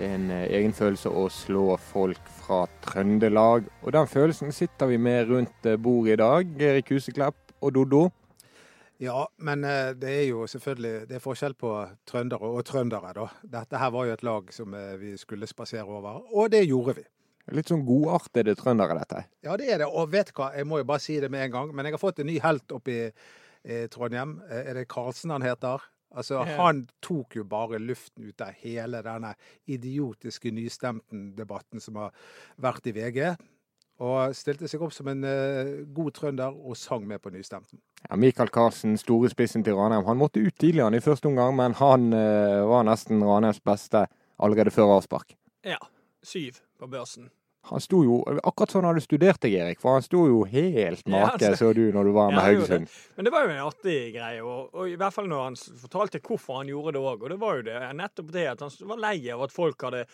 Det er en eh, egen følelse å slå folk fra Trøndelag. Og den følelsen sitter vi med rundt eh, bordet i dag. Erik Huseklepp og Doddo. Ja, men eh, det er jo selvfølgelig det er forskjell på trøndere og trøndere, da. Dette her var jo et lag som vi skulle spasere over, og det gjorde vi. Litt sånn godartede trøndere, dette. Ja, det er det. Og vet hva, jeg må jo bare si det med en gang, men jeg har fått en ny helt oppe i, i Trondheim. Er det Karlsen han heter? Altså. Han tok jo bare luften ut av hele denne idiotiske nystemten-debatten som har vært i VG. Og stilte seg opp som en uh, god trønder og sang med på nystemten. Ja, Michael Karlsen, store spissen til Ranheim, han måtte ut tidligere i første omgang, men han uh, var nesten Ranheims beste allerede før avspark. Ja. Syv på børsen. Han sto jo akkurat sånn han hadde studert deg, Erik. For han sto jo helt make, ja, så du, når du var med ja, Haugesund. Men det var jo en artig greie. Og, og, i hvert fall når han fortalte hvorfor han gjorde det òg. Og det var jo det, nettopp det at han var lei av at folk hadde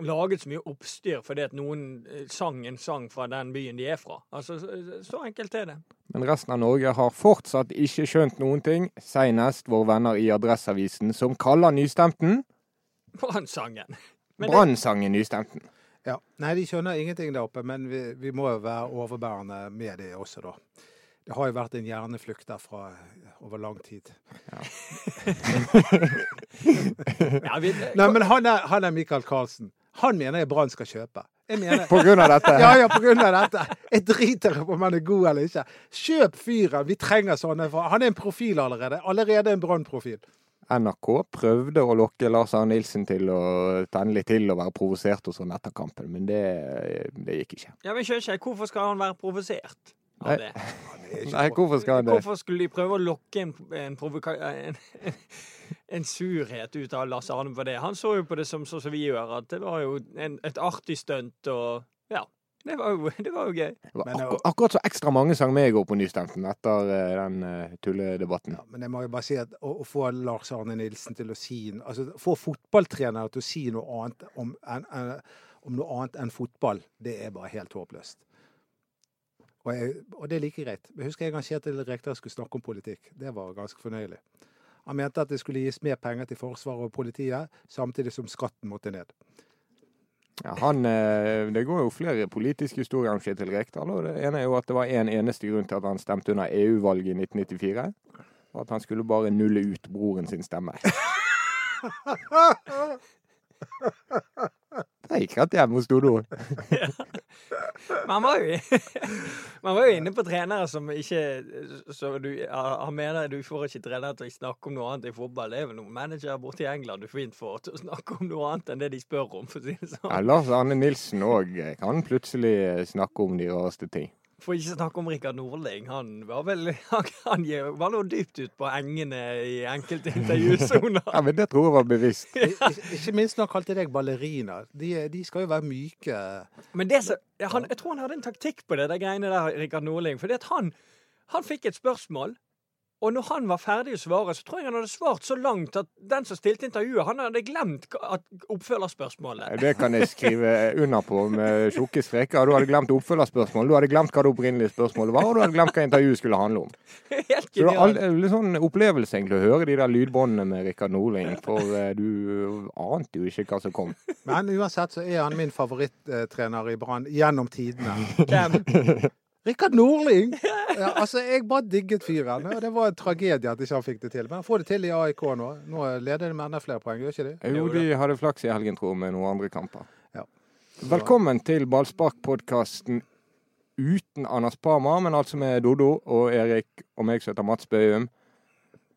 laget så mye oppstyr fordi at noen eh, sang en sang fra den byen de er fra. Altså, Så enkelt er det. Men resten av Norge har fortsatt ikke skjønt noen ting. Seinest våre venner i Adresseavisen, som kaller nystemten Brannsangen. Brannsangen Nystemten. Ja. Nei, de skjønner ingenting der oppe, men vi, vi må jo være overbærende med det også, da. Det har jo vært en hjerneflukt derfra over lang tid. Ja. ja, Nei, men han er, han er Michael Karlsen. Han mener jeg Brann skal kjøpe. Mener, på grunn av dette? Ja, ja, på grunn av dette. Jeg driter i om han er god eller ikke. Kjøp fyren! Vi trenger sånne. Han er en profil allerede. Allerede en Brann-profil. NRK prøvde å lokke Lars Arne Nilsen til å tenne litt til og være provosert hos sånn etter kampen, men det, det gikk ikke. Ja, men skjønner ikke, Hvorfor skal han være provosert av det? Nei, hvorfor skal han det? Hvorfor skulle de prøve å lokke en, en, en, en surhet ut av Lars Arne på det? Han så jo på det som sånn som vi gjør, at det var jo et artig stunt og. Det var jo, det var jo gøy. Var akkur akkurat så ekstra mange sang med i går på Nystemten etter uh, den uh, tulledebatten. Ja, men jeg må jo bare si at å, å få Lars Arne Nilsen til å si altså Få fotballtrenere til å si noe annet om, en, en, om noe annet enn fotball, det er bare helt håpløst. Og, jeg, og, det er like greit. Jeg husker en gang Kjetil Rekdal skulle snakke om politikk. Det var ganske fornøyelig. Han mente at det skulle gis mer penger til Forsvaret og politiet, samtidig som skatten måtte ned. Ja, han, eh, det går jo flere politiske historier om Kjetil Rekdal. og Det ene er jo at det var en eneste grunn til at han stemte under EU-valget i 1994. Og at han skulle bare nulle ut broren sin stemme. Det gikk rett hjem hos. Man var, jo, man var jo inne på trenere som ikke så du, Han mener du får ikke trenere til å snakke om noe annet i fotball. Det er vel noen managere borte i England du fint får til å snakke om noe annet enn det de spør om. for å si det sånn. Ja, Lars Arne Nilsen òg kan plutselig snakke om de rareste ting. For ikke snakke om Rikard Nordling. Han var vel han, han var noe dypt ut på engene i enkelte intervjusoner. ja, men det tror jeg var bevisst. ja. Ikke minst når han kalte deg ballerina. De, de, skal jo være myke. Men det så, han, jeg tror han hadde en taktikk på det, de greiene der, Rikard Nordling. For han, han fikk et spørsmål. Og når han var ferdig å svare, så tror jeg han hadde svart så langt at den som stilte intervjuet, han hadde glemt oppfølgerspørsmålet. Det kan jeg skrive under på med tjukke streker. Du hadde glemt oppfølgerspørsmålet, du hadde glemt hva det opprinnelige spørsmålet var, og du hadde glemt hva intervjuet skulle handle om. Helt så det er litt sånn opplevelse egentlig å høre de der lydbåndene med Rikard Norling, for uh, du ante jo ikke hva som kom. Men uansett så er han min favorittrener i Brann gjennom tidene. Rikard Nordling! Ja, altså, Jeg bare digget fyren. Det var en tragedie at ikke han fikk det til. Men han får det til i AIK nå. Nå leder de med enda flere poeng, gjør ikke de? Jo, de hadde flaks i helgen, tror jeg, med noen andre kamper. Ja. Velkommen til Ballspark-podkasten uten Anders Parma, men altså med Dodo og Erik og meg som heter Mats Bøyum.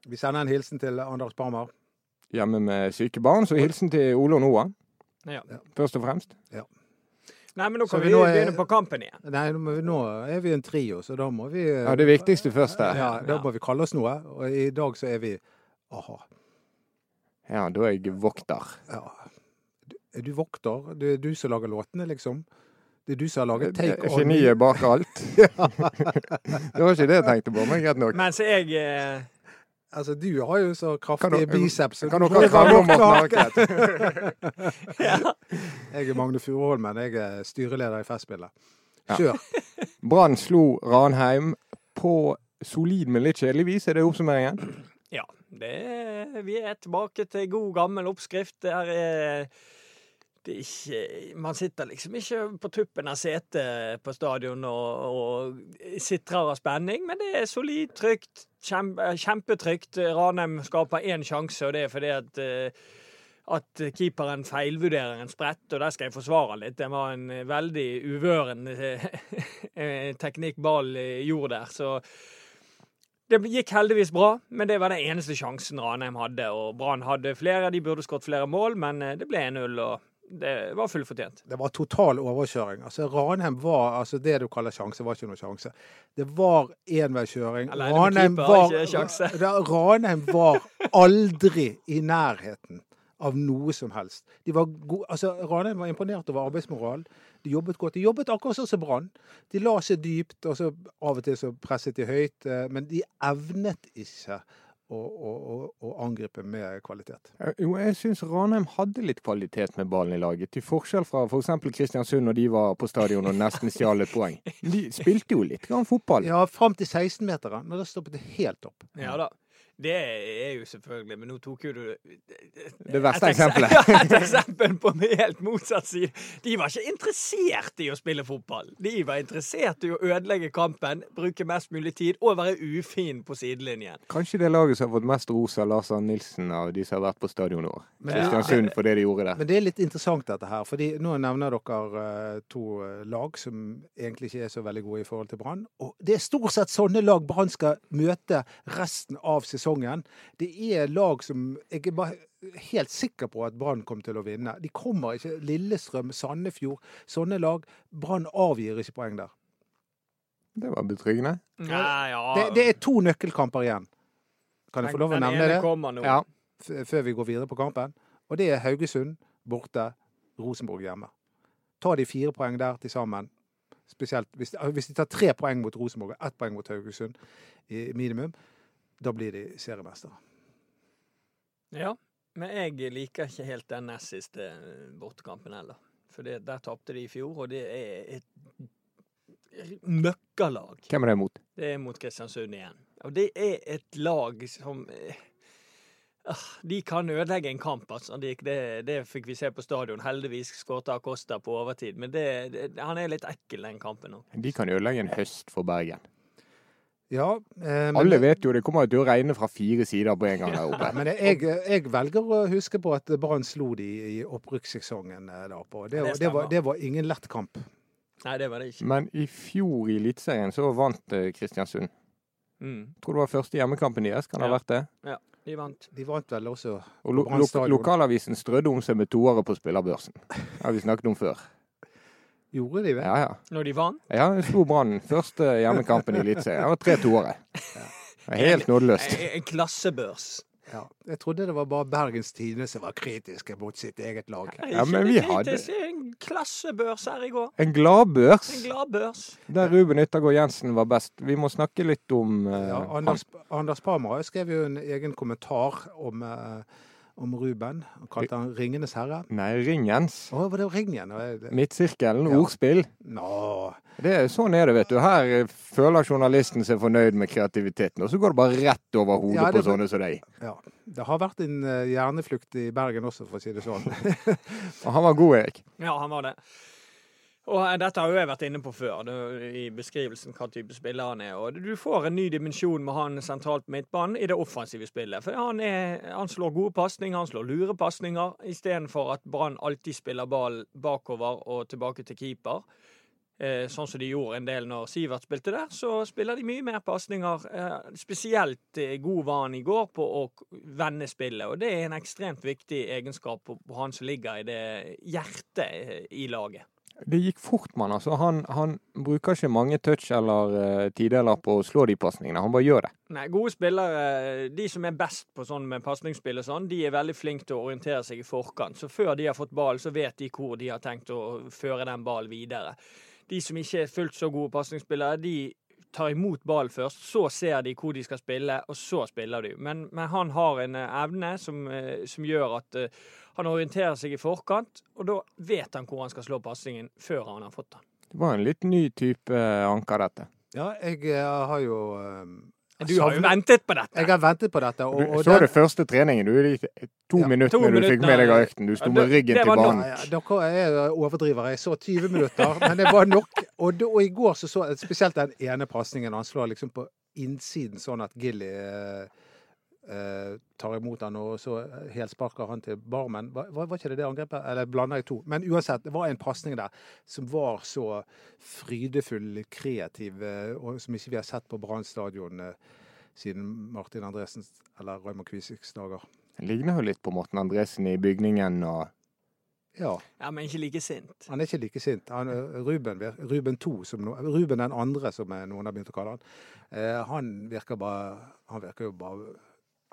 Vi sender en hilsen til Anders Parma. Hjemme med syke barn, så hilsen til Ole og Noah. Ja. Først og fremst. Ja. Nei, men nå Så kan vi vi nå er- begynne på kampen igjen. Nei, nå nå er vi en trio, så da må vi Ja, det viktigste først der. Ja, da Ja. må vi kalle oss noe. Og i dag så er vi a-ha. Ja, da er jeg vokter. Ja. Du- Er du vokter? Det er du som lager låtene, liksom? Det er du som har laget Take On? Geniet bak alt. det var ikke det jeg tenkte på, men greit nok. Mens jeg eh, Altså, du har jo så Kan kraftige biceps. Kan du dere krangle om. Harket? ja. Jeg er Magne Furuholmen. Jeg er styreleder i Festspillet. Ja. Brann slo Ranheim på solid, men litt kjedelig vis. Er det oppsummeringen? ja. Det, vi er tilbake til god, gammel oppskrift. Det her er ikke, man sitter liksom ikke på tuppen av setet på stadion og, og sitrer av spenning, men det er solid, trygt, kjempe, kjempetrygt. Ranheim skaper én sjanse, og det er fordi at eh, at keeperen feilvurderer en sprett, og der skal jeg forsvare litt. Det var en veldig uvøren eh, teknikk ball gjorde der, så det gikk heldigvis bra, men det var den eneste sjansen Ranheim hadde. Og Brann hadde flere, de burde skåret flere mål, men eh, det ble 1-0, og det var fullfortjent. Det var total overkjøring. Altså, Ranheim var altså Det du kaller sjanse, var ikke noe sjanse. Det var enveiskjøring. Ranheim. Ranheim var aldri i nærheten av noe som helst. De var gode, altså, Ranheim var imponert over arbeidsmoral. De jobbet godt. De jobbet akkurat sånn som Brann. De la seg dypt, og så av og til så presset de høyt. eh, Men de evnet ikke å, å, å, å angripe med kvalitet. Eh, Jo, jeg syns Ranheim hadde litt kvalitet med ballen i laget. Til forskjell fra f.eks. Kristiansund når de var på stadion og nesten stjal et poeng. De spilte jo litt grann fotball. Ja, fram til 16-meteren. men da stoppet det helt opp. Ja da. Det er jo selvfølgelig, men nå tok jo du Det verste et eksempelet. Ja, et eksempel på en helt motsatt side. De var ikke interessert i å spille fotball. De var interessert i å ødelegge kampen, bruke mest mulig tid og være ufin på sidelinjen. Kanskje det laget som har fått mest ros av Lars Arne Nilsen av de som har vært på stadion nå. år. Men- Kristiansund for det de gjorde der. Men det er litt interessant dette her. fordi nå nevner dere eh, to eh, lag som egentlig ikke er så veldig gode i forhold til Brann. Og det er stort sett sånne lag Brann skal møte resten av sesongen. Det er lag som jeg er bare helt sikker på at Brann kommer til å vinne. De kommer ikke Lillestrøm, Sandefjord, sånne lag. Brann avgir ikke poeng der. Det var betryggende. Ja, ja. Det, det er to nøkkelkamper igjen. Kan jeg få lov å nevne det? Ja. før vi går videre på kampen. Og det er Haugesund borte, Rosenborg hjemme. Tar de fire poeng der til sammen, spesielt hvis, hvis de tar tre poeng mot Rosenborg og ett poeng mot Haugesund i minimum, da blir de seriemestere. Ja, men jeg liker ikke helt den nest siste bortekampen heller. For det, der tapte de i fjor, og det er et møkkalag. Hvem er det mot? Det er mot Kristiansund igjen. Og det er et lag som eh, ah, De kan ødelegge en kamp, altså. Det, det, det fikk vi se på stadion. Heldigvis skåret Acosta på overtid. Men det, det, han er litt ekkel, den kampen òg. De kan ødelegge en høst for Bergen. Ja, eh, men, Alle vet jo det kommer til å regne fra fire sider på en gang der oppe. men jeg, jeg velger å huske på at Brann slo de i opprykkssesongen eh, der på. Det, det var- det, var, det var ingen lett kamp. Nei, det var det ikke. Men i fjor i Eliteserien så vant eh, Kristiansund. Mm. Tror det var første hjemmekampen deres. Kan det ha vært det? Ja, De vant. De vant vel også Og lo lo lokalavisen strødde om seg med toere på spillerbørsen. Det har vi snakket om før. Gjorde de det? Ja, ja. Når de vant? Ja, de slo Brann første hjemmekampen i Eliteserien. Det var tre toere. Er Helt nådeløst. En, en klassebørs. Ja. Jeg trodde det var bare Bergens Tidende som var kritiske mot sitt eget lag. Ja, men vi hadde- en klassebørs her i går. En gladbørs En gladbørs. der Ruben Yttergård Jensen var best. Vi må snakke litt om uh, Ja. Anders, Anders Parma skrev jo en egen kommentar om, eh, om Ruben. Han kalte han 'Ringenes herre'. Nei, Ringens. Å, var det Ringen? Midtsirkelen, Ja. ordspill. Nå Det er, sånn er det, vet du. Her føler journalisten seg fornøyd med kreativiteten, og så går det bare rett over hodet Ja, det- på sånne som deg. Ja. Det har vært en eh, hjerneflukt i Bergen også, for å si det sånn. Han var god, Erik. Ja, han var det. Og eh, dette har jo jeg vært inne på før, i beskrivelsen hva type spiller han er. Og du får en ny dimensjon med han sentralt midtbanen i det offensive spillet. For han, er, han slår gode pasninger, han slår lure pasninger, istedenfor at Brann alltid spiller ball bakover og tilbake til keeper. Eh, sånn som de gjorde en del når Sivert spilte der, så spiller de mye mer pasninger. Eh, spesielt eh, god var han i går på å vende spillet, og det er en ekstremt viktig egenskap på, han som ligger i det hjertet i laget. Det gikk fort, mann. Altså, han, han bruker ikke mange touch eller uh, tideler på å slå de pasningene. Han bare gjør det. Nei, gode spillere, de som er best på sånn med pasningsspill og sånn, de er veldig flinke til å orientere seg i forkant. Så før de har fått ball, så vet de hvor de har tenkt å føre den ballen videre. De som ikke er fullt så gode pasningsspillere, de tar imot ballen først, så ser de hvor de skal spille, og så spiller de. Men, men han har en uh, evne som, som, gjør at uh, han orienterer seg i forkant, og da vet han hvor han skal slå pasningen før han har fått den. Det var en litt ny type anker, dette. Ja, jeg har jo du har jo ventet på dette. Jeg har ventet på dette. Og, og du så den... det første treningen. Du er de to ja, minutter to du fikk med deg av økten. Du sto med ryggen til banen. Ja, dere er overdrivere. Jeg så 20 minutter, men det var nok. Og, og i går så så spesielt den ene pasningen. Han slår liksom på innsiden sånn at Gilly eh, eh, tar imot han, og så helsparker han til Barmen. Var, var ikke det det angrepet? Eller blander jeg to? Men uansett, det var en pasning der som var så frydefull, kreativ, eh, og som ikke vi har sett på Brann stadion eh, siden Martin Andresen eller Raymond Kvisiks dager. Det ligner jo litt på Morten Andresen i bygningen og ja. ja. Men ikke like sint. Han er ikke like sint. Han, eh, Ruben, Ruben 2, som no, Ruben den andre, som noen har begynt å kalle han, eh, han virker bare Han virker jo bare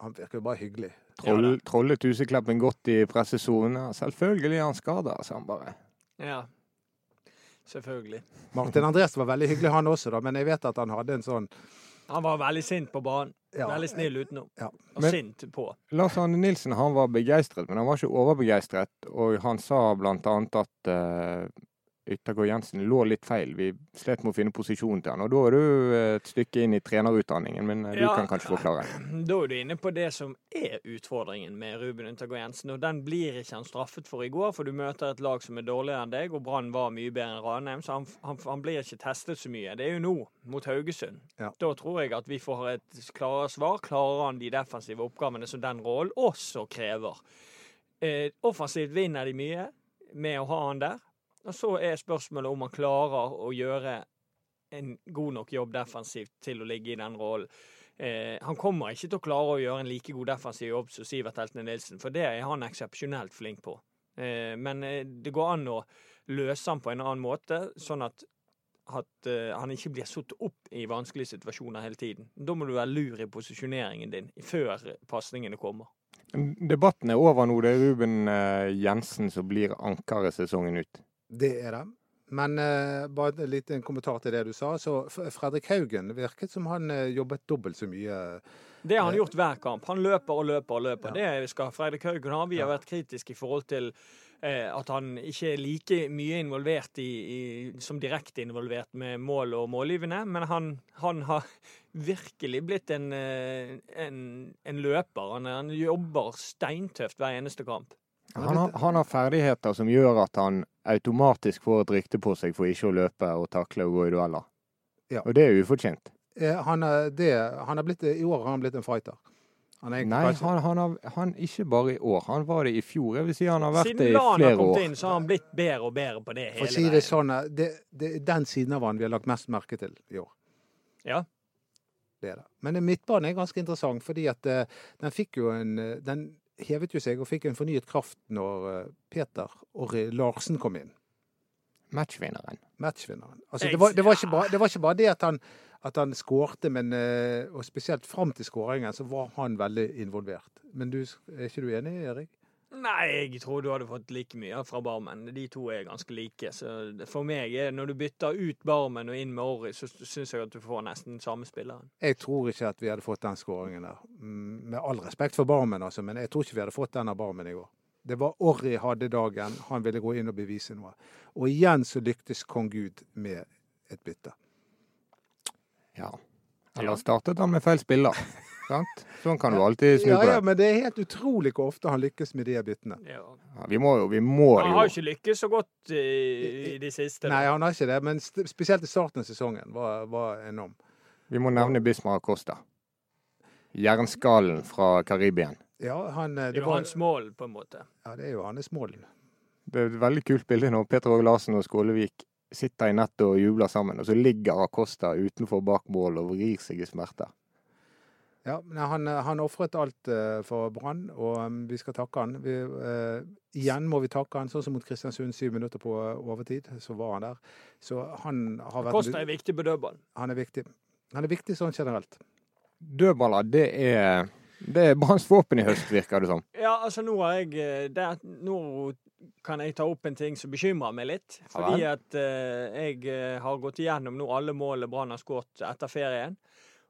han virker jo bare hyggelig. Troll, trollet Husekleppen godt i pressesonen. Selvfølgelig er han skada, sa han bare. Ja, selvfølgelig. Martin Andresen var veldig hyggelig, han også, da, men jeg vet at han hadde en sånn Han var veldig sint på banen. Ja. Veldig snill utenom. Ja. Og men, sint på. Lars Arne Nilsen han var begeistret, men han var ikke overbegeistret. Og han sa blant annet at uh, Yttergård Jensen lå litt feil. Vi slet med å finne posisjonen til han. Og da er du et stykke inn i trenerutdanningen, men eh, du ja, kan kanskje forklare? Da er du inne på det som er utfordringen med Ruben Yttergård Jensen. Og den blir ikke han straffet for i går, for du møter et lag som er dårligere enn deg, og Brann var mye bedre enn Ranheim, så han, han, han, blir ikke testet så mye. Det er jo nå, mot Haugesund. Ja. Da tror jeg at vi får et klarere svar. Klarer han de defensive oppgavene som den rollen også krever? Eh, offensivt vinner de mye med å ha han der. Og så er spørsmålet om han klarer å gjøre en god nok jobb defensivt til å ligge i den rollen. Eh, han kommer ikke til å klare å gjøre en like god defensiv jobb som Sivert Heltene Nilsen, for det er han eksepsjonelt flink på. Eh, men eh, det går an å løse han på en annen måte, sånn at, at eh, han ikke blir satt opp i vanskelige situasjoner hele tiden. Da må du være lur i posisjoneringen din før pasningene kommer. Debatten er over nå. Det er Ruben uh, Jensen som blir ankeret sesongen ut. Det er det. Men uh, bare en liten kommentar til det du sa. Så Fredrik Haugen virket som han uh, jobbet dobbelt så mye. Det har han gjort hver kamp. Han løper og løper og løper. Ja. Det skal Fredrik Haugen ha. Vi har vært kritiske i forhold til eh, at han ikke er like mye involvert i, i, som direkte involvert med mål og målgivende, men han, han har virkelig blitt en, en, en løper. Han, han jobber steintøft hver eneste kamp. Han har, han har, ferdigheter som gjør at han automatisk får et rykte på seg for ikke å løpe og takle og gå i dueller. Ja. Og det er ufortjent. Han er, det, han er blitt, I år har han blitt en fighter. Nei, han, han, har, han, ikke bare i år. Han var det i fjor. Jeg vil si han har vært Siden det i flere år. Siden Lan har kommet inn, så har han blitt bedre og bedre på det hele For å si det sånn, det, det er den siden av han vi har lagt mest merke til i år. Ja. Det er det. Men midtbanen er ganske interessant, fordi at uh, den fikk jo en Den hevet jo seg og fikk en fornyet kraft når eh, Peter og Larsen kom inn. Matchvinneren. Matchvinneren. Altså, det, var, det, var bare, det, var, ikke bare, det at han, at han skårte, men eh, og spesielt fram til skåringen så var han veldig involvert. Men du, er ikke du enig, Erik? Nei, jeg tror du hadde fått like mye fra Barmen. De to er ganske like. Så for meg, når du bytter ut Barmen og inn med Orry, så syns jeg at du får nesten samme spilleren. Jeg tror ikke at vi hadde fått den skåringen der. Med all respekt for Barmen, altså, men jeg tror ikke vi hadde fått den av Barmen i går. Det var Orry hadde dagen. Han ville gå inn og bevise noe. Og igjen så lyktes kong Gud med et bytte. Ja. Eller startet han med feil spiller? Sant? Sånn kan du alltid snu på det. Ja, ja, men det er helt utrolig hvor ofte han lykkes med de byttene. Ja. Ja, vi må jo, vi må jo. Han har jo ikke lykkes så godt i, i de siste. Nei, han har ikke det, men spesielt i starten av sesongen var, var enorm. Vi må nevne Bismar Acosta. Jernskallen fra Karibien. Ja, han, det, det er jo hans mål, på en måte. Ja, det er jo hans mål. Det er et veldig kult bilde når Peter Åge Larsen og Skålevik sitter i nettet og jubler sammen, og så ligger Acosta utenfor bak mål og vrir seg i smerter. Ja, men han, han ofret alt uh, for Brann, og um, vi skal takke han. Vi, uh, igjen må vi takke han, sånn som mot Kristiansund, syv minutter på overtid. Så var han der. Så han har vært Kosta er viktig på dødball. Han er viktig. Han er viktig sånn generelt. Dødballer, det er det er Branns våpen i høst, virker det som. Ja, altså nå har jeg det, Nå kan jeg ta opp en ting som bekymrer meg litt. Fordi at eh, jeg har gått igjennom nå alle målene Brann har skåret etter ferien.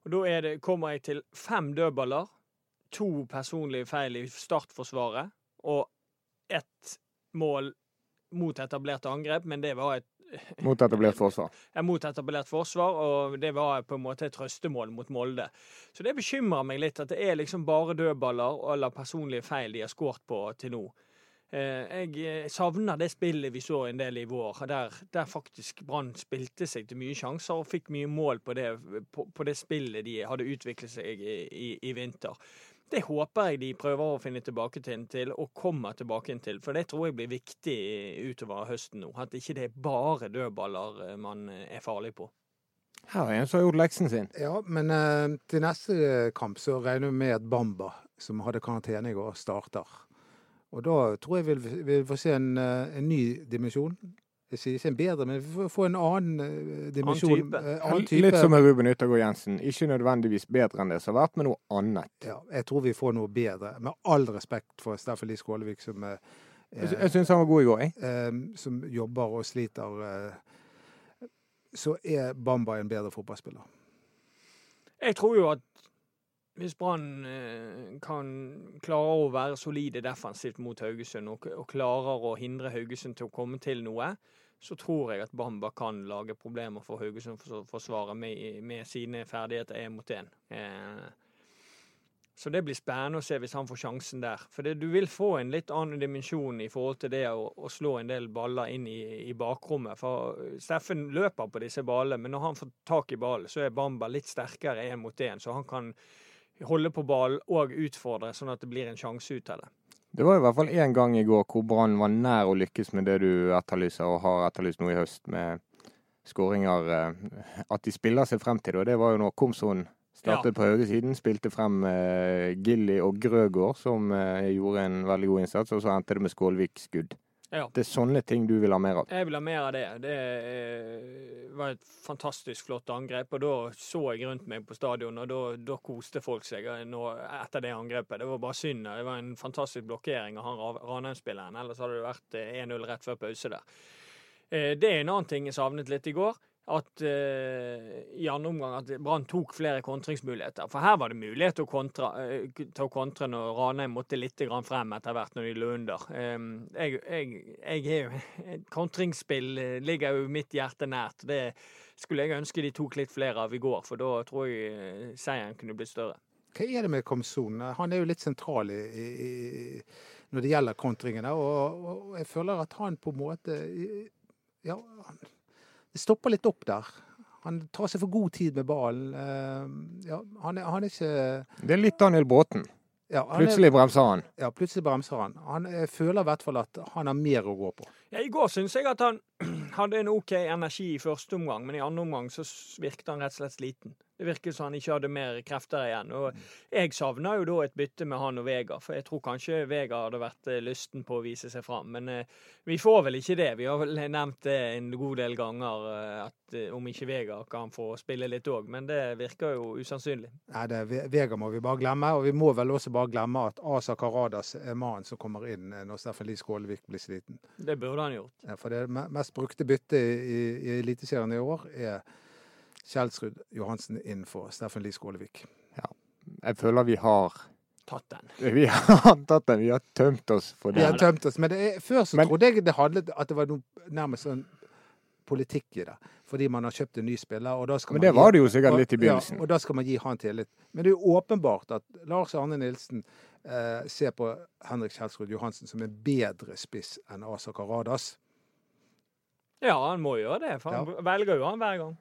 Og Da det, kommer jeg til fem dødballer, to personlige feil i startforsvaret og ett mål mot etablert angrep, men det var et Mot etablert forsvar? Ja, mot etablert forsvar, og det var på en måte et trøstemål mot Molde. Så det bekymrer meg litt at det er liksom bare dødballer eller personlige feil de har skåret på til nå. Eh, jeg eh, savner det spillet vi så en del i vår, der, der faktisk Brann spilte seg til mye sjanser og fikk mye mål på det, på, på det spillet de hadde utviklet seg i, i, i, vinter. Det håper jeg de prøver å finne tilbake til, og kommer tilbake til. For det tror jeg blir viktig utover høsten nå. At ikke det er bare dødballer eh, man er farlig på. Her er en som har gjort leksen sin. Ja, men til neste kamp så regner vi med at Bamba, som hadde karantene i går, starter. Og da tror jeg vi vil få se en, eh, en ny dimensjon. Jeg sier ikke en bedre, men vi får få en annen eh, dimensjon. Annen type. Eh, annen type. Litt som med Ruben Yttergård Jensen. Ikke nødvendigvis bedre enn det som har vært, men noe annet. Ja, jeg tror vi får noe bedre. Med all respekt for Steffen Lie Skålevik, som eh, Jeg, jeg syns han var god i går, jeg. Eh, som jobber og sliter. Eh, så er Bamba en bedre fotballspiller. Jeg tror jo at hvis Brann eh, kan klare å være solide defensivt mot Haugesund og, og, klarer å hindre Haugesund til å komme til noe, så tror jeg at Bamba kan lage problemer for Haugesund-forsvaret med, med, sine ferdigheter én mot én. Eh, så det blir spennende å se hvis han får sjansen der. For det, du vil få en litt annen dimensjon i forhold til det å, å slå en del baller inn i, i, bakrommet. For Steffen løper på disse ballene, men når han får tak i ballen, så er Bamba litt sterkere én mot én. Så han kan holde på ballen og utfordre, sånn at det blir en sjanse ut av det. Det var i hvert fall én gang i går hvor Brann var nær å lykkes med det du etterlyser, og har etterlyst nå i høst, med skåringer. Eh, at de spiller seg frem til det. Og det var jo når Komson startet ja. på høyresiden, spilte frem eh, Gilly og Grøgaard, som eh, gjorde en veldig god innsats, og så endte det med Skålvik skudd. Ja. Det er sånne ting du vil ha mer av? Jeg vil ha mer av det. Det eh, var et fantastisk flott angrep. og Da så jeg rundt meg på stadion, og da, da koste folk seg eh, etter det angrepet. Det var bare synd. Det var en fantastisk blokkering av han Ranheim-spilleren. Ellers hadde det vært 1-0 eh, rett før pause der. Det er en annen ting jeg savnet litt i går at uh, i andre omgang at Brann tok flere kontringsmuligheter. For her var det mulighet til å kontre, uh, til å kontre når Ranheim måtte litt frem etter hvert når de lå under. Um, jeg, jeg, jeg jo, Kontringsspill uh, ligger jo mitt hjerte nært. Det skulle jeg ønske de tok litt flere av i går, for da tror jeg seieren kunne blitt større. Hva er det med Komson? Han er jo litt sentral i, i, når det gjelder kontringene. Og, og, jeg føler at han på en måte Ja, det stopper litt opp der. Han tar seg for god tid med ballen. Uh, ja, han, er, han er ikke Det er litt Daniel Bråten. Ja, plutselig bremser han. Ja, plutselig bremser han. Han føler i hvert fall at han har mer å gå på. Ja, I går syns jeg at han hadde en OK energi i første omgang, men i andre omgang så virket han rett og slett sliten. Det virker som han ikke hadde mer krefter igjen. Og jeg savna jo da et bytte med han og Vega, for jeg tror kanskje Vega hadde vært eh, lysten på å vise seg fram. Men eh, vi får vel ikke det. Vi har vel nevnt det en god del ganger, eh, at om ikke Vega kan få spille litt òg. Men det virker jo usannsynlig. Nei, det, Vega må vi bare glemme. Og vi må vel også bare glemme at Asa Karadas er mannen som kommer inn når Steffen Lie Skålevik blir sliten. Det burde han gjort. Ja, for det mest brukte byttet i, i Eliteserien i år er Kjelsrud Johansen inn for Steffen Lie Skålevik. Ja. Jeg føler vi har Tatt den. Vi har tatt den. Vi har tømt oss for det. Vi har tømt oss, men er, Før så men, trodde jeg det handlet at det var noe nærmest sånn politikk i det. Fordi man har kjøpt en ny spiller. Og da skal men det var det jo sikkert litt i begynnelsen. Ja, og da skal man gi han tillit. Men det er jo åpenbart at Lars Arne Nilsen eh, ser på Henrik Kjelsrud Johansen som en bedre spiss enn Asa Karadas. Ja, han må gjøre det, for han ja. velger jo han hver gang.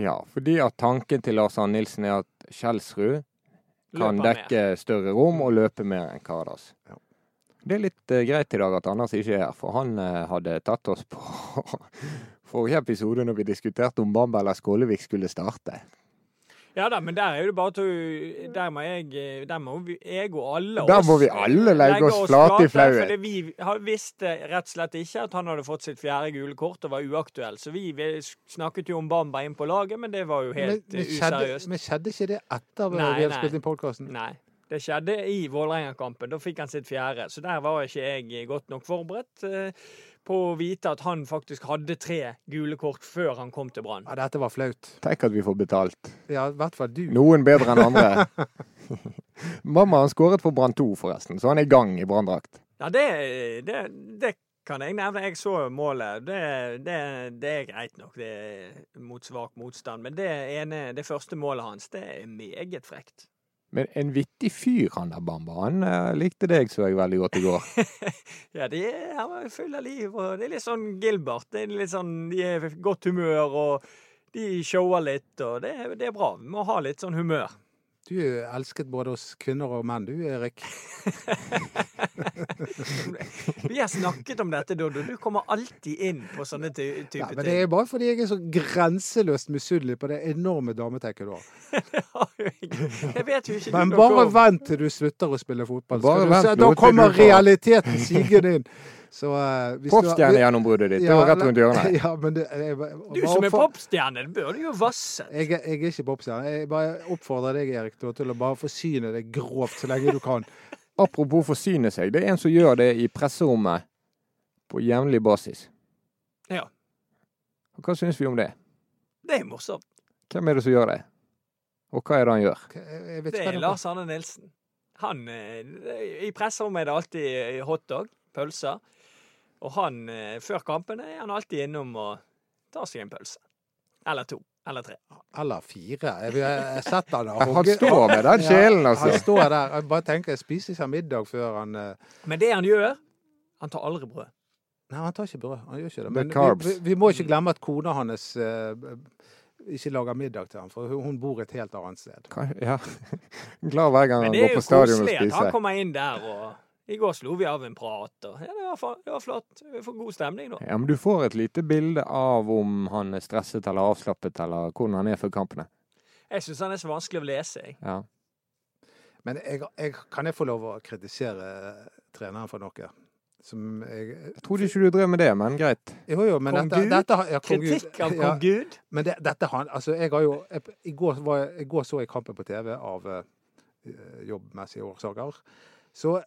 Ja, fordi at tanken til Lars Arne Nilsen er at Kjelsrud kan dekke mer. større rom og løpe mer enn Karadas. Ja. Det er litt uh, greit i dag at Anders ikke er her, for han uh, hadde tatt oss på forrige episode når vi diskuterte om Bamba eller Skålevik skulle starte. Ja da, men der er det bare til Der må jeg eh, Der må vi, jeg og alle Der må vi alle legge oss flate i. For vi visste rett og slett ikke at han hadde fått sitt fjerde gule kort og var uaktuell. Så vi, vi snakket jo om Bamba inn på laget, men det var jo helt men, eh, skjedde, useriøst. men skjedde ikke det etter at vi hadde spilt inn podkasten? Nei. Det skjedde i Vålerenga-kampen. Da fikk han sitt fjerde. Så der var ikke jeg godt nok forberedt eh, på å vite at han faktisk hadde tre gule kort før han kom til Brann. Ja, dette var flaut. Tenk at vi får betalt. Ja, i hvert fall du. Noen bedre enn andre. Mamma han skåret for Brann 2, forresten, så han er i gang i branndrakt. Ja, det, det, det kan jeg nevne. Jeg så målet. Det, det, det er greit nok, det er mot svak motstand. Men det, ene, det første målet hans, det er meget frekt. Men en vittig fyr, han der Bamba. Han eh, likte deg så jeg veldig godt i går. Ja, de er, han var full av liv, og det er litt sånn Gilbert. Det er litt sånn, de er godt humør, og de shower litt, og det, det er bra. Vi må ha litt sånn humør. Du er elsket både hos kvinner og menn, du Erik. Vi har snakket om dette, Dodo. Du kommer alltid inn på sånne ty Ja, men det er bare fordi jeg er så grenseløst misunnelig på det enorme dametekket du har. Jeg vet jo ikke Men bare vent til du slutter å spille fotball. Bare vent se, da kommer realiteten sigende inn. Så uh, hvis du- Proffstjernegjennombruddet ditt, det var rett rundt hjørnet. Ja, men det, jeg, Du som er popstjerne, det burde jo vasse. Jeg, jeg er ikke popstjerne. Jeg bare oppfordrer deg, Erik, til å- bare forsyne deg grovt så lenge du kan. Apropos forsyne seg, det er en som gjør det i presserommet på jevnlig basis. Ja. Og Hva syns vi om det? Det er morsomt. Hvem er det som gjør det? Og hva er det han gjør? Jeg, jeg vet Det er Lars Arne Nilsen. Han, eh, I presserommet er det alltid hotdog, pølser. Og han, eh, før kampene er han alltid innom og tar seg en pølse. Eller to. Eller tre. Eller fire. Jeg jeg har sett han har Han står med den kjelen, altså. Ja, Han står der. Jeg bare tenker, spiser ikke middag før han uh... Men det han gjør Han tar aldri brød. Nei, han tar ikke brød. Han gjør ikke det. Men vi, vi, vi må ikke glemme at kona hans uh, ikke lager middag til ham, for hun bor et helt annet sted. Ja. Glad hver gang han går på stadion og spiser. Men det er koselig at han kommer inn der og I går slo vi av en prat og Ja, det var, det var flott. Vi får god stemning nå. Ja, men du får et lite bilde av om han er stresset eller avslappet, eller hvordan han er før kampene. Jeg syns han er så vanskelig å lese, jeg. Ja. Men jeg, jeg, kan jeg få lov å kritisere treneren for noe? Som jeg Jeg trodde ikke du drev med det, men greit. Jo, jo, men Kong dette, Gud? dette ja, kong Kritikk av Ja, kong Gud. Men det, dette han, altså jeg har jo jeg, i, går var, I går så jeg kampen på TV av uh, jobbmessige årsaker. Så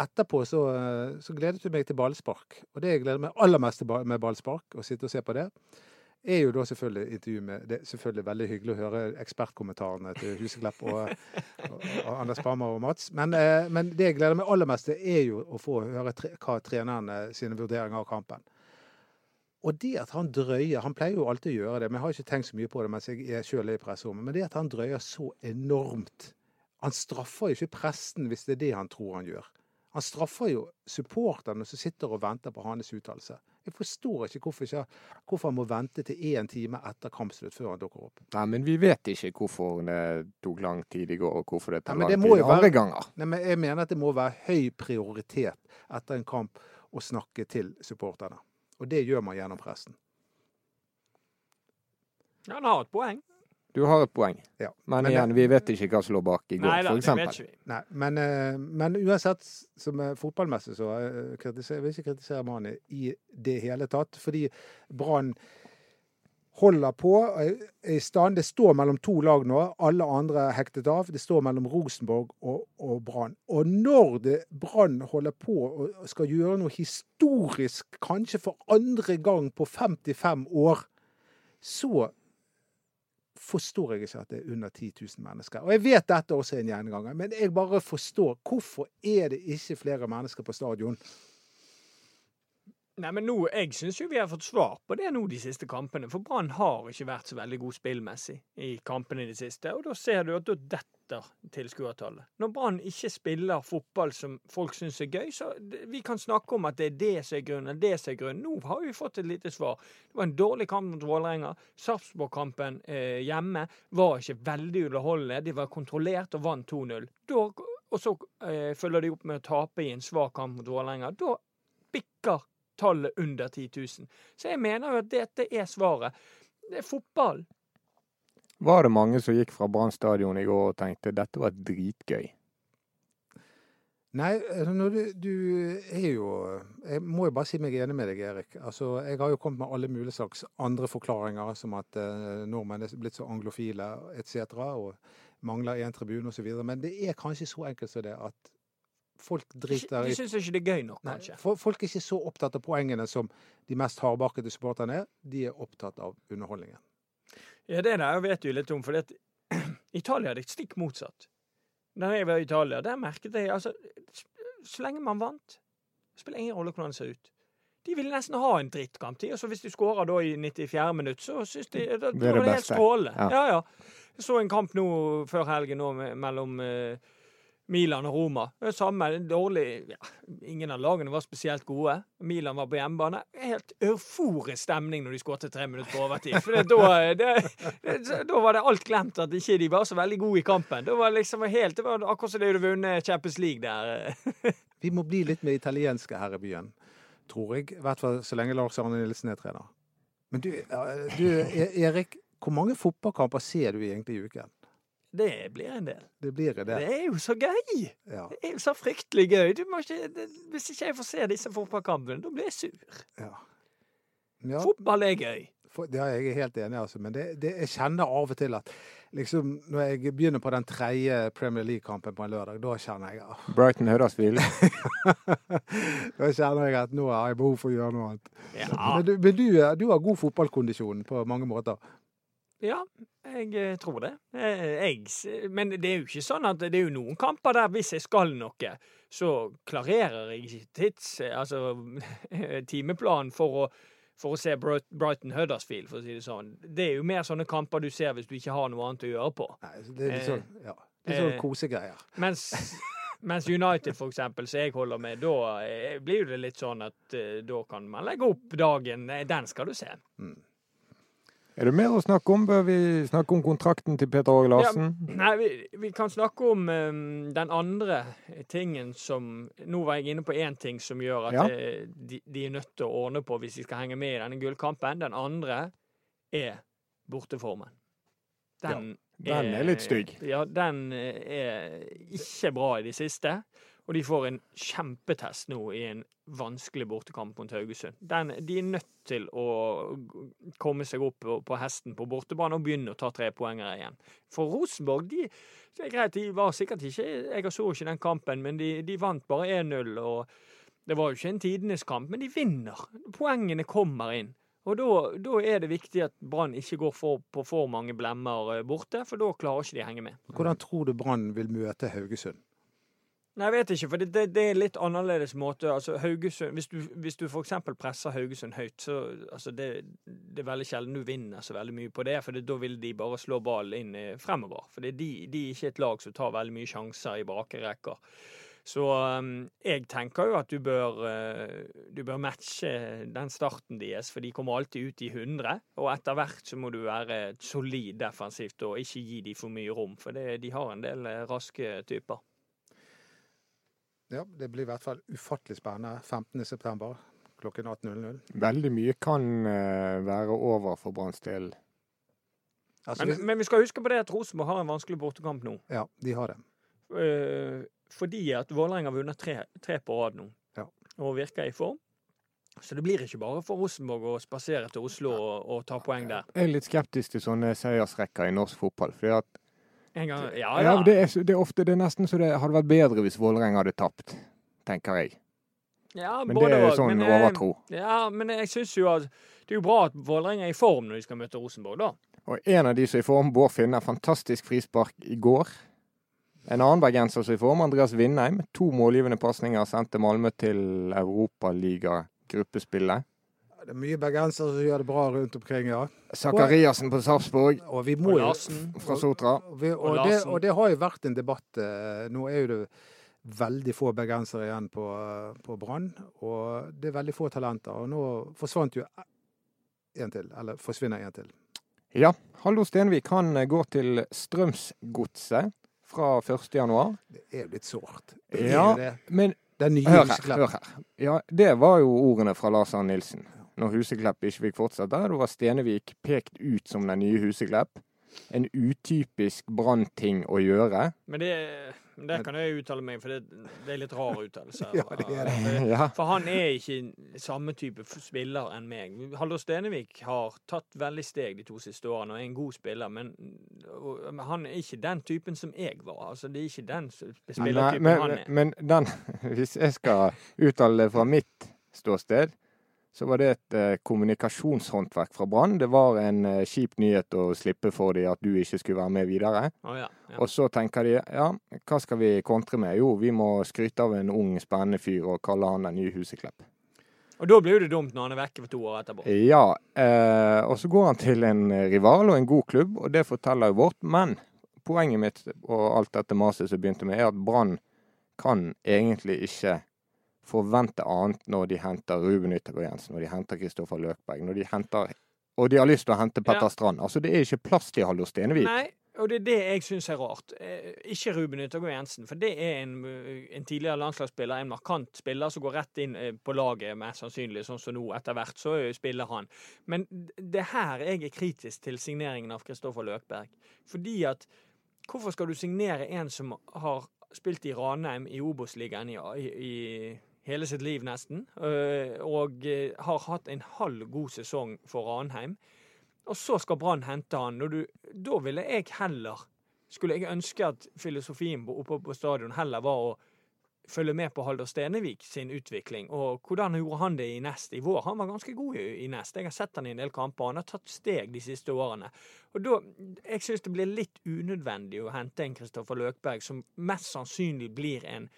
etterpå så, eh, så gledet jeg meg til ballspark. Og det jeg gleder meg aller mest til med ballspark, å sitte og se på det, er jo da selvfølgelig intervju med Det er selvfølgelig veldig hyggelig å høre ekspertkommentarene til Huseklepp og, og, og Anders Pammer og Mats. Men, eh, men det jeg gleder meg aller mest til, er jo å få høre tre, hva trenerne sine vurderinger av kampen. Og det at han drøyer Han pleier jo alltid å gjøre det, men jeg har ikke tenkt så mye på det mens jeg sjøl er i presserommet. Men det at han drøyer så enormt Han straffer jo ikke presten hvis det er det han tror han gjør. Han straffer jo supporterne som sitter og venter på hans uttalelse. Jeg forstår ikke hvorfor, ikke hvorfor han må vente til én time etter kampslutt før han dukker opp. Nei, men vi vet ikke hvorfor det tok lang tid i går, og hvorfor det tar lang tid være- andre ganger. Nei, men jeg mener at det må være høy prioritet etter en kamp å snakke til supporterne. Og det gjør man gjennom pressen. Ja, han har et poeng. Du har et poeng. Ja. Men, Men det- igjen, vi vet ikke hva som lå bak i går, Nei da, for eksempel. Nei, men, eh, men uansett, som er fotballmessig, så eh, kritiserer, vil jeg ikke kritisere Mani i det hele tatt. Fordi Brann holder på, er i stand. Det står mellom to lag nå. Alle andre er hektet av. Det står mellom Rosenborg og, og Brann. Og når Brann holder på og skal gjøre noe historisk, kanskje for andre gang på 55 år, så forstår jeg ikke at det er under 10 000 mennesker. Og jeg vet dette også er en gjenganger, men jeg bare forstår hvorfor er det ikke flere mennesker på stadion? Nei, men nå, Jeg syns jo vi har fått svar på det nå de siste kampene. For Brann har ikke vært så veldig god spillmessig i kampene i det siste. Og da ser du at da detter tilskuertallet. Når Brann ikke spiller fotball som folk syns er gøy, så vi kan snakke om at det er det som er grunnen, det som er grunnen. Nå har vi fått et lite svar. Det var en dårlig kamp mot Vålerenga. Sarpsborg-kampen eh, hjemme var ikke veldig underholdende. De var kontrollert og vant 2-0. Og så eh, følger de opp med å tape i en svak kamp mot Vålerenga. Da bikker tallet under 10 000. Så jeg mener jo at dette er svaret. Det er fotball. Var det mange som gikk fra Brann stadion i går og tenkte dette var dritgøy? Nei, altså, når du, du er jo Jeg må jo bare si meg enig med deg, Erik. Altså, jeg har jo kommet med alle mulige slags andre forklaringer, som at eh, nordmenn er blitt så anglofile etc. og mangler én tribune osv. Men det er kanskje så enkelt som det at folk driter De i syns ikke det er gøy nok, kanskje. Nei, Folk er ikke så opptatt av poengene som de mest hardbarkede supporterne er. De er opptatt av underholdningen. Ja, det der vet du litt om, for Italia er det stikk motsatt. Da jeg var i Italia, der merket jeg altså Så lenge man vant, spiller ingen rolle hvordan det ser ut. De ville nesten ha en drittkamp. de, Og så hvis de skårer da i 94. minutt, så syns de da, Det er det helt beste. strålende. Ja. Ja. ja, Jeg så en kamp nå før helgen nå mellom eh, Milan og Roma. Det samme, dårlig ja, Ingen av lagene var spesielt gode. Milan var på hjemmebane. Helt euforisk stemning når de skåret tre minutter på overtid. For det, da, det, det, da var det alt glemt at ikke de var så veldig gode i kampen. Da var det liksom helt, det var akkurat som de hadde vunnet Champions League der. Vi må bli litt mer italienske her i byen, tror jeg. I hvert fall så lenge Lars Arne Nilsen er trener. Men du, du E- Erik, hvor mange fotballkamper ser du egentlig i uken? Det blir en del. Det blir det. Det er jo så gøy! Ja, Det er jo så fryktelig gøy. Du må ikke, det, hvis ikke jeg får se disse fotballkampene, da blir jeg sur. ja. ja Fotball er gøy. for, ja, jeg er helt enig, altså. Men det, det, jeg kjenner av og til at liksom, når jeg begynner på den tredje Premier League-kampen på en lørdag, da kjenner jeg ah, Brighton Huddersfield. Da kjenner jeg at nå har jeg behov for å gjøre noe annet. Ja, Men, du, men du, du har god fotballkondisjon på mange måter. Ja jeg eh, tror det. Eh, Jeg, men det er jo ikke sånn at det er jo noen kamper der hvis jeg skal noe, så klarerer jeg ikke tids... Altså timeplanen for å for å se Brighton Huddersfield, for å si det sånn. Det er jo mer sånne kamper du ser hvis du ikke har noe annet å gjøre på. Nei, det er litt Eh, sånn, ja. Litt sånn eh, kosegreier. Mens, mens United, for eksempel, som jeg holder med, da eh, blir det litt sånn at eh, da kan man legge opp dagen. eh, Den skal du se. Mm. Er det mer å snakke om? Bør vi snakke om kontrakten til Peter Åge Larsen? Nei, vi, vi kan snakke om um, den andre tingen som Nå var jeg inne på én ting som gjør at Ja. eh, de, de er nødt til å ordne på hvis de skal henge med i denne gullkampen. Den andre er borteformen. Den, Den er litt stygg. Ja, den eh, er ikke bra i det siste. Og de får en kjempetest nå i en vanskelig bortekamp mot Haugesund. Den, de er nødt til å komme seg opp på, hesten på bortebane og begynne å ta trepoengere igjen. For Rosenborg, de, det er greit, de var sikkert ikke Jeg så ikke den kampen, men de, de vant bare 1-0. og Det var jo ikke en tidenes kamp, men de vinner. Poengene kommer inn. Og da er det viktig at Brann ikke går for, på for mange blemmer eh, borte, for da klarer ikke de å henge med. Hvordan tror du Brann vil møte Haugesund? Nei, jeg vet ikke, for det, det, det er litt annerledes måte. Altså, Haugesund, hvis du, hvis du f.eks. presser Haugesund høyt, så altså det, det er veldig sjelden du vinner så veldig mye på det. For da vil de bare slå ballen inn eh, fremover. For de, de er ikke et lag som tar veldig mye sjanser i bakre rekker. Så um, jeg tenker jo at du bør, eh, du bør matche den starten deres, for de kommer alltid ut i 100. Og etter hvert så må du være solid defensivt og ikke gi dem for mye rom, for det, de har en del eh, raske typer. Ja, Det blir i hvert fall ufattelig spennende. 15.9. klokken 18.00. Veldig mye kan eh, være over for Branns del. Altså, Men, men vi skal huske på det at Rosenborg har en vanskelig bortekamp nå. ja, de har det. Eh, fordi at Vålerenga har vunnet tre, tre på rad nå, Ja. og virker i form. Så det blir ikke bare for Rosenborg å spasere til Oslo og, og ta poeng der. Jeg er litt skeptisk til sånne seiersrekker i norsk fotball. fordi at En gang, ja, ja, ja. det, er, det er ofte det er nesten så det hadde vært bedre hvis Vålerenga hadde tapt, tenker jeg. ja Men det er og, sånn men, eh, overtro. Ja, men jeg syns jo at det er jo bra at Vålerenga er i form når de skal møte Rosenborg, da. Og en av de som er i form, Bård Finne, fantastisk frispark i går. En annen bergenser som er i form, Andreas Vindheim. To målgivende pasninger sendte Malmö til Europaliga-gruppespillet. Det er mye bergensere som gjør det bra rundt omkring, ja. Zakariassen på Sarpsborg Og vi må Og Larsen. fra Sotra. Og, vi, Og og, det, og det har jo vært en debatt. eh, Nå er jo det veldig få bergensere igjen på, eh, på Brann, og det er veldig få talenter. Og nå forsvant jo en til, eller forsvinner en til. Ja, Hallo Stenvik han eh, går til Strømsgodset fra 1.1. Det er jo litt sårt. Det Ja, det. men hør her, hør her. Ja, det var jo ordene fra Lars Arne Nilsen. Når Huseklepp ikke fikk fortsette. Da var Stenevik pekt ut som den nye Huseklepp. en utypisk Brann-ting å gjøre. Men det, det kan jeg uttale meg, for det, det er litt rar uttalelse. Ja, det er det. For-. For han er ikke samme type spiller enn meg. Halvor Stenevik har tatt veldig steg de to siste årene og er en god spiller, men og, han er ikke den typen som jeg var. Altså, det er ikke den Nei, spillertypen men, han er. men den, hvis jeg skal uttale det fra mitt ståsted, så var det et eh, kommunikasjonshåndverk fra Brann. Det var en eh, kjip nyhet å slippe for dem at du ikke skulle være med videre. Oh, ja, ja. Og så tenker de ja, hva skal vi kontre med? Jo, vi må skryte av en ung, spennende fyr og kalle han den nye Huseklepp. Og da blir det dumt når han er vekke for to år etterpå. Ja, eh, og så går han til en rival og en god klubb, og det forteller jo vårt. Men poenget mitt og alt dette maset som begynte med, er at Brann kan egentlig ikke forvente annet når de henter Ruben Yttergård Jensen, når de henter Kristoffer Løkberg, når de henter Og de har lyst til å hente Petter Ja. Strand. Altså, det er ikke plass til Hallo Stenevik. Nei, og det er det jeg syns er rart. Eh, ikke Ruben Yttergård Jensen, for det er en, eh, en tidligere landslagsspiller, en markant spiller som går rett inn eh, på laget, mest sannsynlig, sånn som nå. Etter hvert så spiller han. Men det er her jeg er kritisk til signeringen av Kristoffer Løkberg. Fordi at Hvorfor skal du signere en som har spilt i Ranheim i Obos-ligaen i, i, i hele sitt liv, nesten, øh, og eh, har hatt en halv god sesong for Ranheim? Og så skal Brann hente han. Og du, da ville jeg heller Skulle jeg ønske at filosofien oppe på stadion heller var å følge med på Halder Stenevik sin utvikling. Og hvordan gjorde han det i Nest i vår? Han var ganske god i, Nest. Jeg har sett han i en del kamper. Han har tatt steg de siste årene. Og da, Jeg syns det blir litt unødvendig å hente en Kristoffer Løkberg, som mest sannsynlig blir en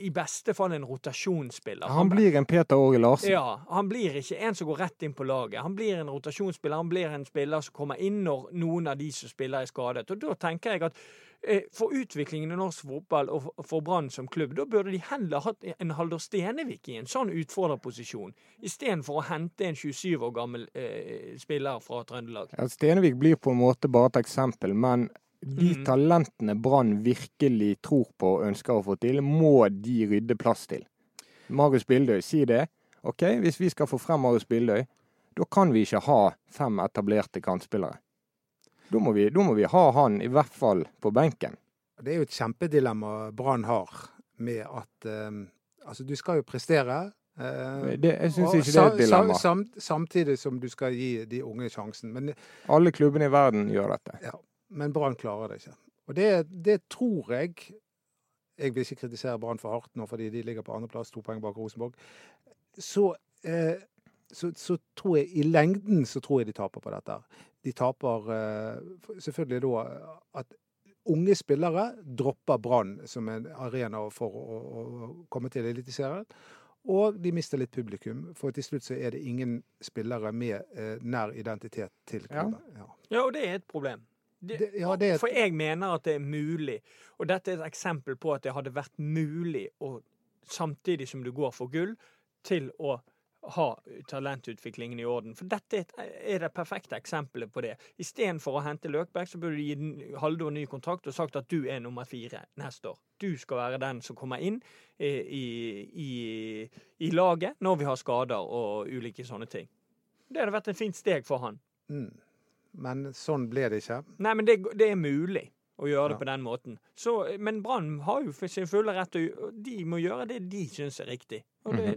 i beste fall en rotasjonsspiller. Han blir en Peter Åge Larsen. Ja, han blir ikke en som går rett inn på laget. Han blir en rotasjonsspiller. Han blir en spiller som kommer inn når noen av de som spiller er skadet. Og da tenker jeg at eh, for utviklingen i norsk fotball og for Brann som klubb, da burde de heller hatt en Haldor Stenevik i en sånn utfordrerposisjon, istedenfor å hente en 27 år gammel eh, spiller fra Trøndelag. Ja, Stenevik blir på en måte bare et eksempel, men de Mhm. talentene Brann virkelig tror på og ønsker å få til, må de rydde plass til. Marius Bildøy, si det. OK, hvis vi skal få frem Marius Bildøy, da kan vi ikke ha fem etablerte kantspillere. Da må, vi, da må vi ha han i hvert fall på benken. Det er jo et kjempedilemma Brann har med at um, Altså, du skal jo prestere. eh, Det, jeg syns ikke det er et dilemma. sa- sam- samtidig som du skal gi de unge sjansen. Men, Alle klubbene i verden gjør dette. Men Brann klarer det ikke. Og det, det tror jeg Jeg vil ikke kritisere Brann for hardt nå, fordi de ligger på andreplass, to poeng bak Rosenborg. Så, eh, så, så tror jeg i lengden så tror jeg de taper på dette. De taper eh, selvfølgelig da at unge spillere dropper Brann som en arena for å, å komme til Eliteserien. Og de mister litt publikum, for til slutt så er det ingen spillere med eh, nær identitet til Ja. klubben. Ja. Ja, og det er et problem. Det, ja, det For jeg mener at det er mulig, og dette er et eksempel på at det hadde vært mulig å samtidig som du går for gull, til å ha talentutviklingen i orden. For dette er det perfekte eksempelet på det. Istedenfor å hente Løkberg, så burde du gi Haldor ny kontrakt og sagt at du er nummer fire neste år. Du skal være den som kommer inn eh, i, i, i laget når vi har skader og ulike sånne ting. Det hadde vært en fint steg for han. Mm. Men sånn ble det ikke. Nei, men det, det er mulig å gjøre det Ja. på den måten. Så, men Brann har jo sin fulle rett og De må gjøre det de syns er riktig. Og det,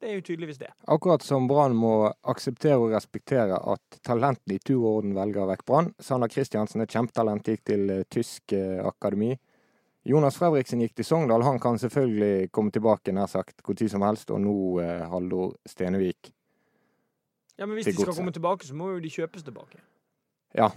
det er jo tydeligvis det. Akkurat som Brann må akseptere og respektere at talentene i tur og orden velger vekk Brann. Sander Kristiansen, er kjempetalent, gikk til eh, tysk eh, akademi. Jonas Fredriksen gikk til Sogndal. Han kan selvfølgelig komme tilbake nær sagt når som helst. Og nå eh, Haldor Stenevik. Ja, Men hvis de skal komme tilbake, så må jo de kjøpes tilbake. Ja.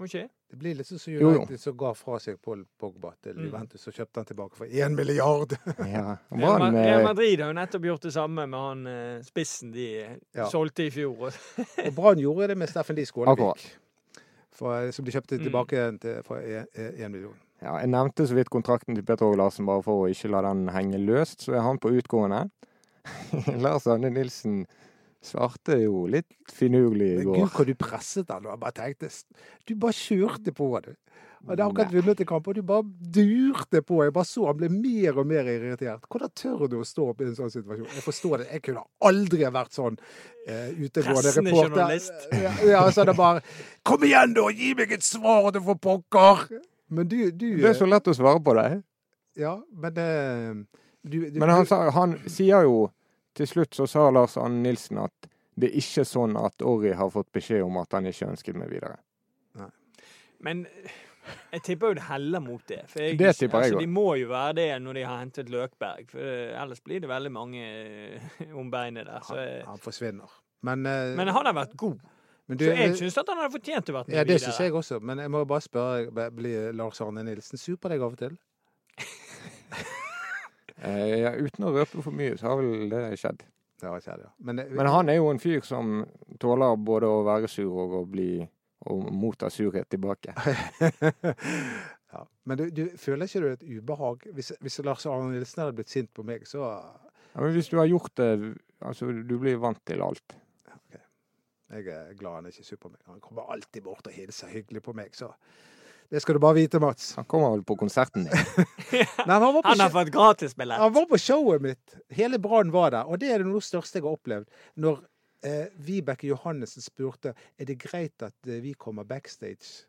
Okay. det? Det blir litt sånn som. United som ga fra seg Paul Pogba til Mm. Juventus, og kjøpte han tilbake for én milliard. Ja. Real eh, Madrid har jo nettopp gjort det samme med han eh, spissen de eh, Ja. solgte i fjor. Og Brann gjorde det med Steffen Lie Skålevik, som de kjøpte Mm. tilbake til, for én million. ja, jeg nevnte så vidt kontrakten til Petter Åge Larsen, bare for å ikke la den henge løst. Så er han på utgående. Lars Arne Nilsen svarte jo litt finurlig i går. Men gud, hvor du presset han. Og jeg bare tenkte Du bare kjørte på, du. Han hadde akkurat vunnet en kamp, og du bare durte på. Jeg bare så han ble mer og mer irritert. Hvordan tør du å stå opp i en sånn situasjon? Jeg forstår det. Jeg kunne aldri vært sånn uh, utegående Pressende reporter. journalist. Ja, ja, så det bare Kom igjen, da! Gi meg et svar, du for pokker! Men du, du Det er så lett å svare på det. Ja, men uh, du, du, Men han, sa, han sier jo Til slutt så sa Lars Arne Nilsen at det er ikke sånn at Orry har fått beskjed om at han ikke ønsket meg videre. Men jeg tipper jo det heller mot det. For jeg, Det tipper jeg altså. De må jo være det når de har hentet Løkberg, for eh, ellers blir det veldig mange eh, om beinet der. Så, han, jeg- han forsvinner. Men, uh, men han har vært god. men du, Så jeg syns at han hadde fortjent å vært med Ja, det videre. syns jeg også. Men jeg må bare spørre, blir Lars Arne Nilsen sur på deg av og til? Eh, ja, uten å røpe for mye, så har vel det skjedd. Det har skjedd, ja. Men, eh, Men han er jo en fyr som tåler både å være sur og å bli og motta surhet tilbake. ja. Men du, du, føler ikke du et ubehag? Hvis, hvis Lars Arne Nilsen hadde blitt sint på meg, så Ja, men hvis du har gjort det Altså, du blir vant til alt. Jeg er glad han er ikke sur på meg. Han kommer alltid bort og hilser hyggelig på meg, så det skal du bare vite, Mats. Han kommer vel på konserten din. Nei, han, var på Han har fått gratisbillett. han var på showet mitt. Hele Brann var der. Og det er det noe største jeg har opplevd. Når eh, Vibeke Johannessen spurte er det greit at eh, vi kommer backstage.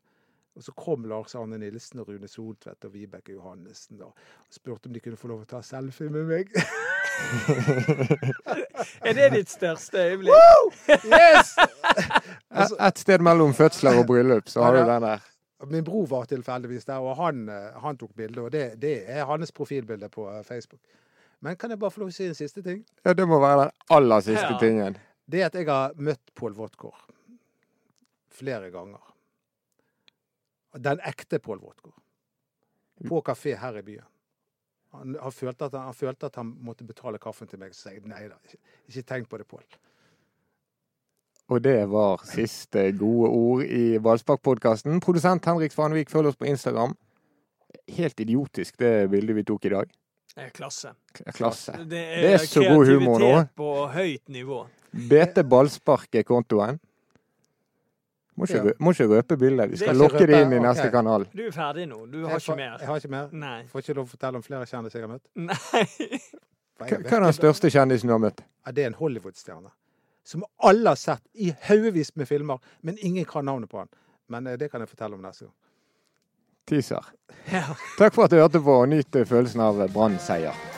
Og så kom Lars Arne Nilsen og Rune Soltvedt og Vibeke Johannessen da, og spurte om de kunne få lov å ta selfie med meg. Er det ditt største øyeblikk? Yes! Et, et sted mellom fødsler og bryllup, så har du Ja, ja. den der. Min bror var tilfeldigvis der, og han, eh, han tok bilde. Og det, det er hans profilbilde på eh, Facebook. Men kan jeg bare få lov å si en siste ting? Ja, det må være den aller siste Ja. tingen. Det at jeg har møtt Pål Våtgård flere ganger. Den ekte Pål Våtgård. På kafé her i byen. Han, han, følte at han, han følte at han måtte betale kaffen til meg, så sa jeg nei da, ikke, ikke tenk på det, Pål. Og det var siste gode ord i Ballspark-podkasten. Produsent Henrik Svanvik, følg oss på Instagram. Helt idiotisk det bildet vi tok i dag. Er Klasse. Klasse. Det Det er så god humor nå. kreativitet på høyt nivå. BT Ballspark er kontoen. Må ikke, Ja. må ikke røpe bildet. Vi skal er lokke det inn i neste okay. kanal. Du er ferdig nå. Du har Jeg ikke mer. Jeg har ikke mer. Nei. Får ikke lov å fortelle om flere kjendiser jeg har møtt. Nei. Hva er den største kjendisen du har møtt? Ja, det er en Hollywood-stjerne. Som alle har sett i haugevis med filmer, men ingen kan navnet på han. Men eh, det kan jeg fortelle om neste gang. Teaser. Ja. Takk for at du hørte på, og nyt følelsen av Brann-seier.